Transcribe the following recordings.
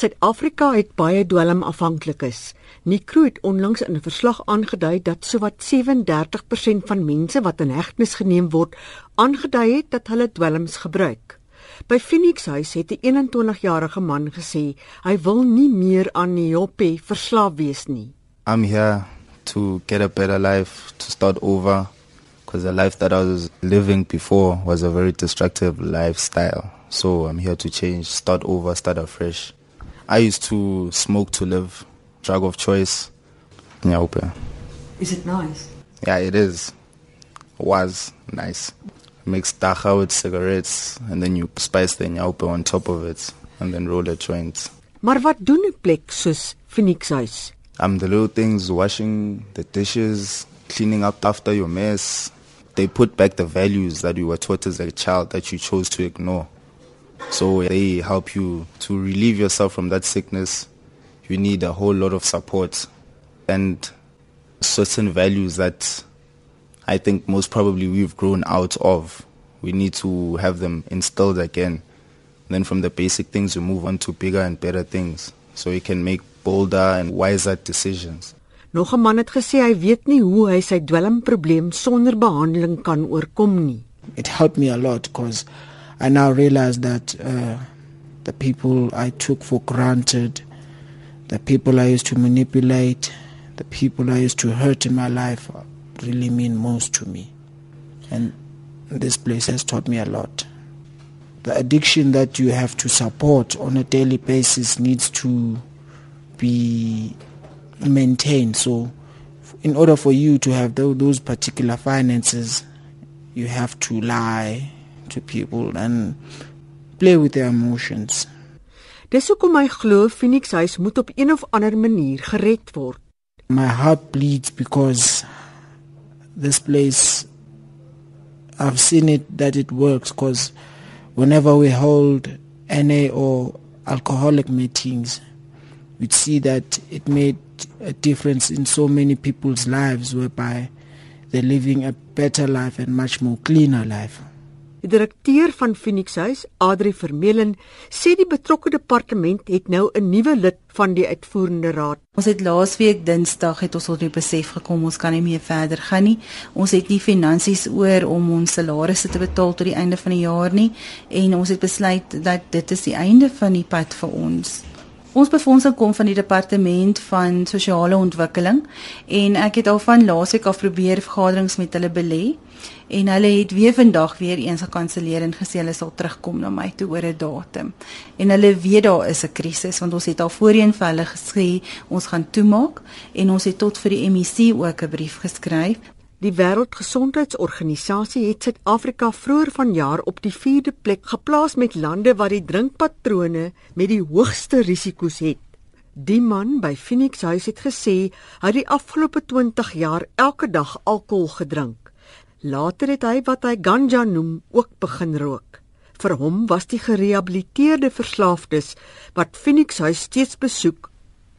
Suid-Afrika het baie dwelmafhanklikes. Nikro het onlangs in 'n verslag aangedui dat sowat 37% van mense wat in hegtenis geneem word, aangedui het dat hulle dwelms gebruik. By Phoenix Huis het 'n 21-jarige man gesê hy wil nie meer aan Niope verslaaf wees nie. I'm here to get a better life, to start over because the life that I was living before was a very destructive lifestyle. So I'm here to change, start over, start afresh. I used to smoke to live, drug of choice. Nyaupe. Is it nice? Yeah, it is. Was nice. Mix dacha with cigarettes and then you spice the nyaupe on top of it and then roll a joint. Maar wat doen 'n plek soos Phoenix Huis? Um, the little things, washing the dishes, cleaning up after your mess. They put back the values that you were taught as a child that you chose to ignore. So they help you to relieve yourself from that sickness. You need a whole lot of support and certain values that I think most probably we've grown out of. We need to have them instilled again. Then from the basic things, we move on to bigger and better things. So you can make bolder and wiser decisions. Nog 'n man het gesê hy weet nie hoe hy sy dwelmprobleem sonder behandeling kan oorkom nie. It helped me a lot because I now realize that uh, the people I took for granted, the people I used to manipulate, the people I used to hurt in my life really mean most to me. And this place has taught me a lot. The addiction that you have to support on a daily basis needs to be maintained. So, in order for you to have those particular finances, you have to lie, to people and play with their emotions. Dis hoekom my glo Phoenix Huis moet op een of ander manier gered word. My heart bleeds because this place I've seen it that it works because whenever we hold NA or alcoholic meetings we see that it made a difference in so many people's lives whereby they're living a better life and much more cleaner life. Die direkteur van Phoenix Huis, Adri Vermeulen, sê die betrokke departement het nou 'n nuwe lid van die uitvoerende raad. Ons het laasweek Dinsdag het ons tot die besef gekom ons kan nie meer verder gaan nie. Ons het nie finansies oor om ons salarisse te betaal tot die einde van die jaar nie en ons het besluit dat dit is die einde van die pad vir ons. Ons befondsing kom van die departement van sosiale ontwikkeling en ek het al van laasweek af probeer vergaderings met hulle belê en hulle het weer vandag weer eens gekanselleer en gesê hulle sal terugkom na my toe oor 'n datum. En hulle weet daar is 'n krisis want ons het al voorheen vir hulle gesê ons gaan toemaak en ons het tot vir die MEC ook 'n brief geskryf. Die Wêreldgesondheidsorganisasie het Suid-Afrika vroeër vanjaar op die 4de plek geplaas met lande wat die drinkpatrone met die hoogste risiko's het. Die man by Phoenix Huis het gesê hy het die afgelope 20 jaar elke dag alkohol gedrink. Later het hy wat hy ganja noem ook begin rook. Vir hom was die gerehabiliteerde verslaafdes wat Phoenix huis steeds besoek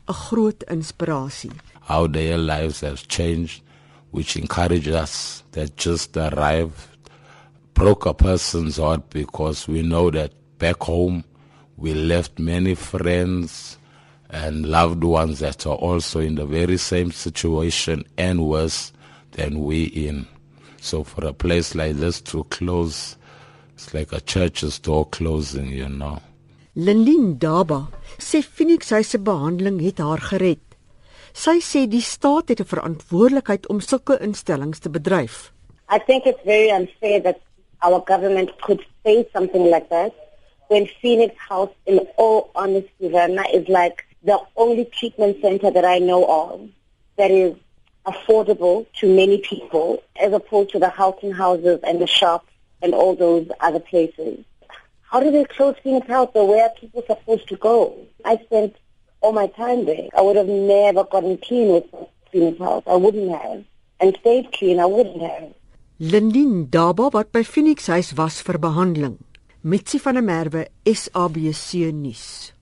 'n groot inspirasie. How their lives have changed which encouraged us that just arrived broke a person's heart because we know that back home we left many friends and loved ones that are also in the very same situation and worse than we in. So for a place like this to close, it's like a church's door closing, you know. Lindin Daba sê Phoenix behandeling het haar gered. Sy sê die staat het 'n verantwoordelikheid om sulke instellings te bedryf. I think it's very unfair that our government could say something like that when Phoenix House in all honesty Rana is like the only treatment center that I know of that is affordable to many people as opposed to the housing houses and the shops and all those other places. How do they close things out there? Where are people supposed to go? I spent all my time there. I would have never gotten clean with Phoenix House. I wouldn't have. And stayed clean, I wouldn't have. Lindin Daba wat by Phoenix Huis was vir behandeling. Mitsi van der Merwe, SABC nuus.